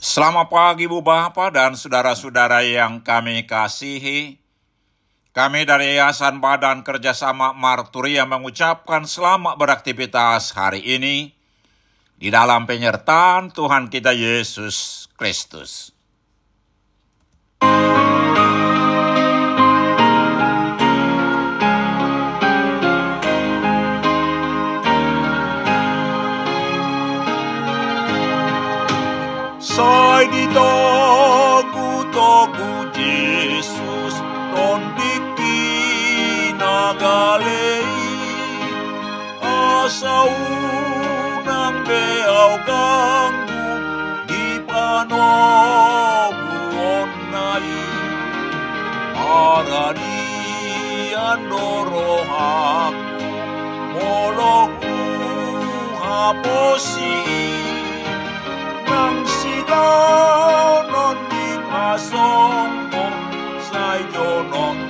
Selamat pagi Bu Bapak dan saudara-saudara yang kami kasihi. Kami dari Yayasan Badan Kerjasama Marturia mengucapkan selamat beraktivitas hari ini di dalam penyertaan Tuhan kita Yesus Kristus. Sai di togu-togu Yesus ton galei asau nang beau ganggu di panogu onai arani andoro haku molohu haposi down on my song, say you're not.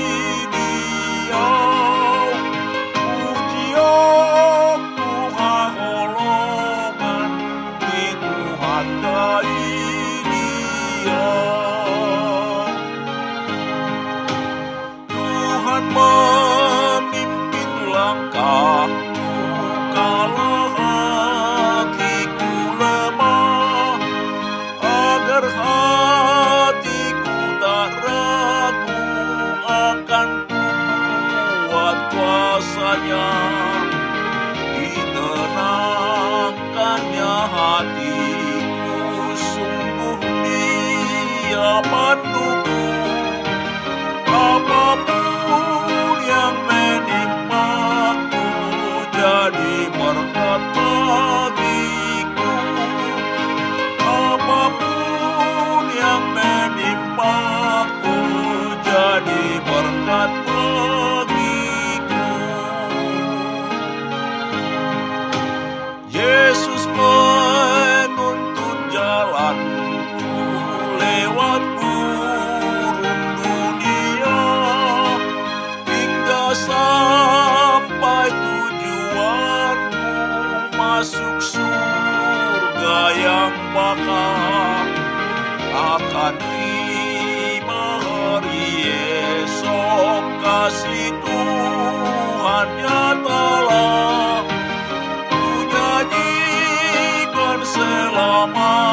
kuasanya ditenangkannya hatiku. Sungguh dia mendukung apa pun yang menimpaku jadi berkat yang akan tiba hari esok kasih Tuhan nyatalah Kunyanyikan selamanya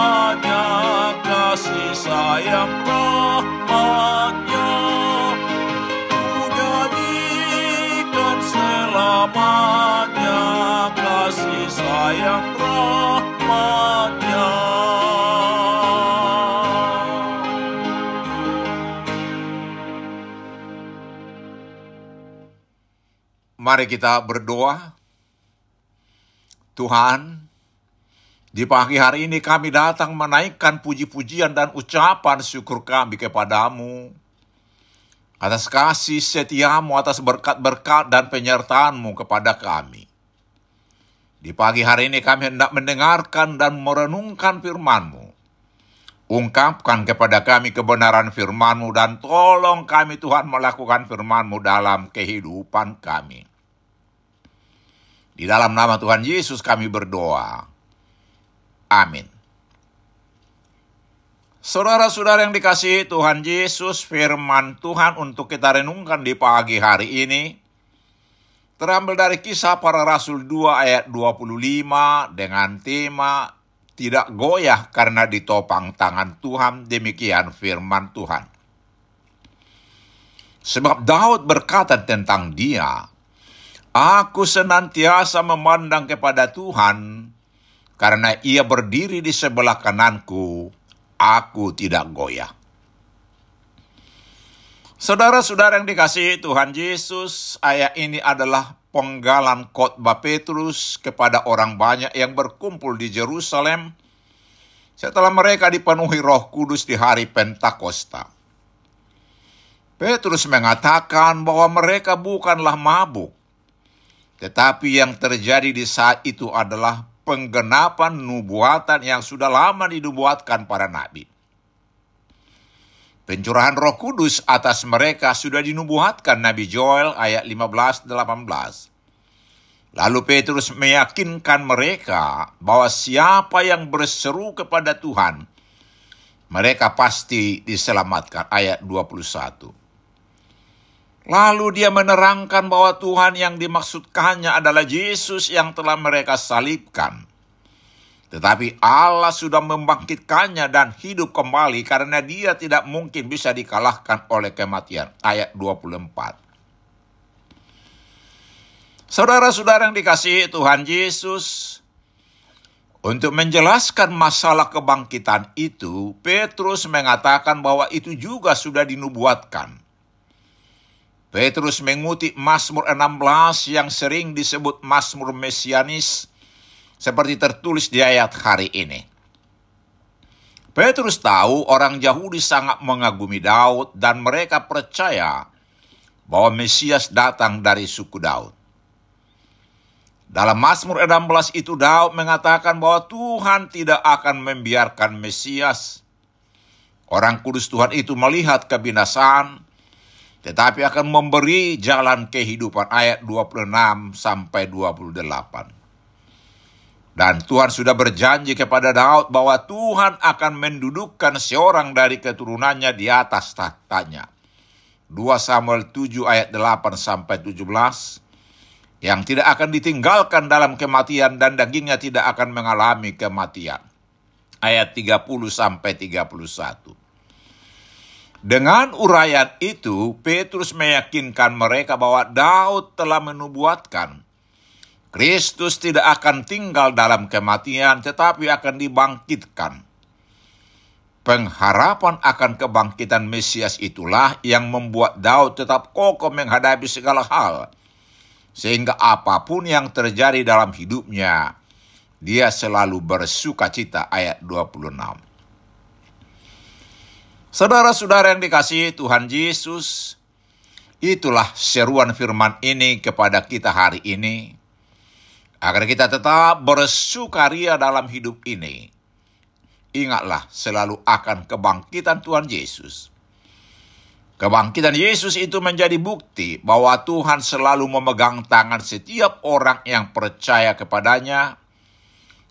Mari kita berdoa. Tuhan, di pagi hari ini kami datang menaikkan puji-pujian dan ucapan syukur kami kepadamu. Atas kasih setiamu, atas berkat-berkat dan penyertaanmu kepada kami. Di pagi hari ini kami hendak mendengarkan dan merenungkan firmanmu. Ungkapkan kepada kami kebenaran firmanmu dan tolong kami Tuhan melakukan firmanmu dalam kehidupan kami. Di dalam nama Tuhan Yesus kami berdoa. Amin. Saudara-saudara yang dikasihi Tuhan Yesus, firman Tuhan untuk kita renungkan di pagi hari ini terambil dari kisah para rasul 2 ayat 25 dengan tema tidak goyah karena ditopang tangan Tuhan, demikian firman Tuhan. Sebab Daud berkata tentang dia, Aku senantiasa memandang kepada Tuhan, karena ia berdiri di sebelah kananku, aku tidak goyah. Saudara-saudara yang dikasihi Tuhan Yesus, ayat ini adalah penggalan khotbah Petrus kepada orang banyak yang berkumpul di Jerusalem setelah mereka dipenuhi Roh Kudus di hari Pentakosta. Petrus mengatakan bahwa mereka bukanlah mabuk, tetapi yang terjadi di saat itu adalah penggenapan nubuatan yang sudah lama dinubuatkan para nabi. Pencurahan Roh Kudus atas mereka sudah dinubuatkan Nabi Joel ayat 15-18. Lalu Petrus meyakinkan mereka bahwa siapa yang berseru kepada Tuhan, mereka pasti diselamatkan. Ayat 21. Lalu dia menerangkan bahwa Tuhan yang dimaksudkannya adalah Yesus yang telah mereka salibkan. Tetapi Allah sudah membangkitkannya dan hidup kembali karena dia tidak mungkin bisa dikalahkan oleh kematian. Ayat 24. Saudara-saudara yang dikasihi Tuhan Yesus, untuk menjelaskan masalah kebangkitan itu, Petrus mengatakan bahwa itu juga sudah dinubuatkan. Petrus mengutip Mazmur 16 yang sering disebut Mazmur Mesianis seperti tertulis di ayat hari ini. Petrus tahu orang Yahudi sangat mengagumi Daud dan mereka percaya bahwa Mesias datang dari suku Daud. Dalam Mazmur 16 itu Daud mengatakan bahwa Tuhan tidak akan membiarkan Mesias. Orang kudus Tuhan itu melihat kebinasaan, tetapi akan memberi jalan kehidupan ayat 26 sampai 28. Dan Tuhan sudah berjanji kepada Daud bahwa Tuhan akan mendudukkan seorang dari keturunannya di atas tahtanya. 2 Samuel 7 ayat 8 sampai 17 yang tidak akan ditinggalkan dalam kematian dan dagingnya tidak akan mengalami kematian. Ayat 30 sampai 31. Dengan uraian itu, Petrus meyakinkan mereka bahwa Daud telah menubuatkan Kristus tidak akan tinggal dalam kematian, tetapi akan dibangkitkan. Pengharapan akan kebangkitan Mesias itulah yang membuat Daud tetap kokoh menghadapi segala hal, sehingga apa pun yang terjadi dalam hidupnya, dia selalu bersuka cita. Ayat 26. Saudara-saudara yang dikasihi Tuhan Yesus, itulah seruan firman ini kepada kita hari ini agar kita tetap bersukaria dalam hidup ini. Ingatlah selalu akan kebangkitan Tuhan Yesus. Kebangkitan Yesus itu menjadi bukti bahwa Tuhan selalu memegang tangan setiap orang yang percaya kepadanya,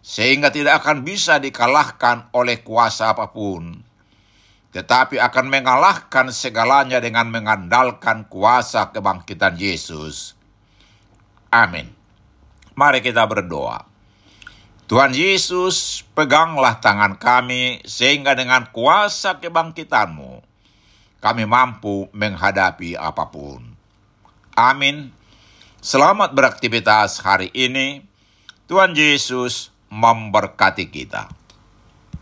sehingga tidak akan bisa dikalahkan oleh kuasa apa pun, tetapi akan mengalahkan segalanya dengan mengandalkan kuasa kebangkitan Yesus. Amin. Mari kita berdoa. Tuhan Yesus, peganglah tangan kami sehingga dengan kuasa kebangkitanmu, kami mampu menghadapi apa pun. Amin. Selamat beraktivitas hari ini. Tuhan Yesus memberkati kita.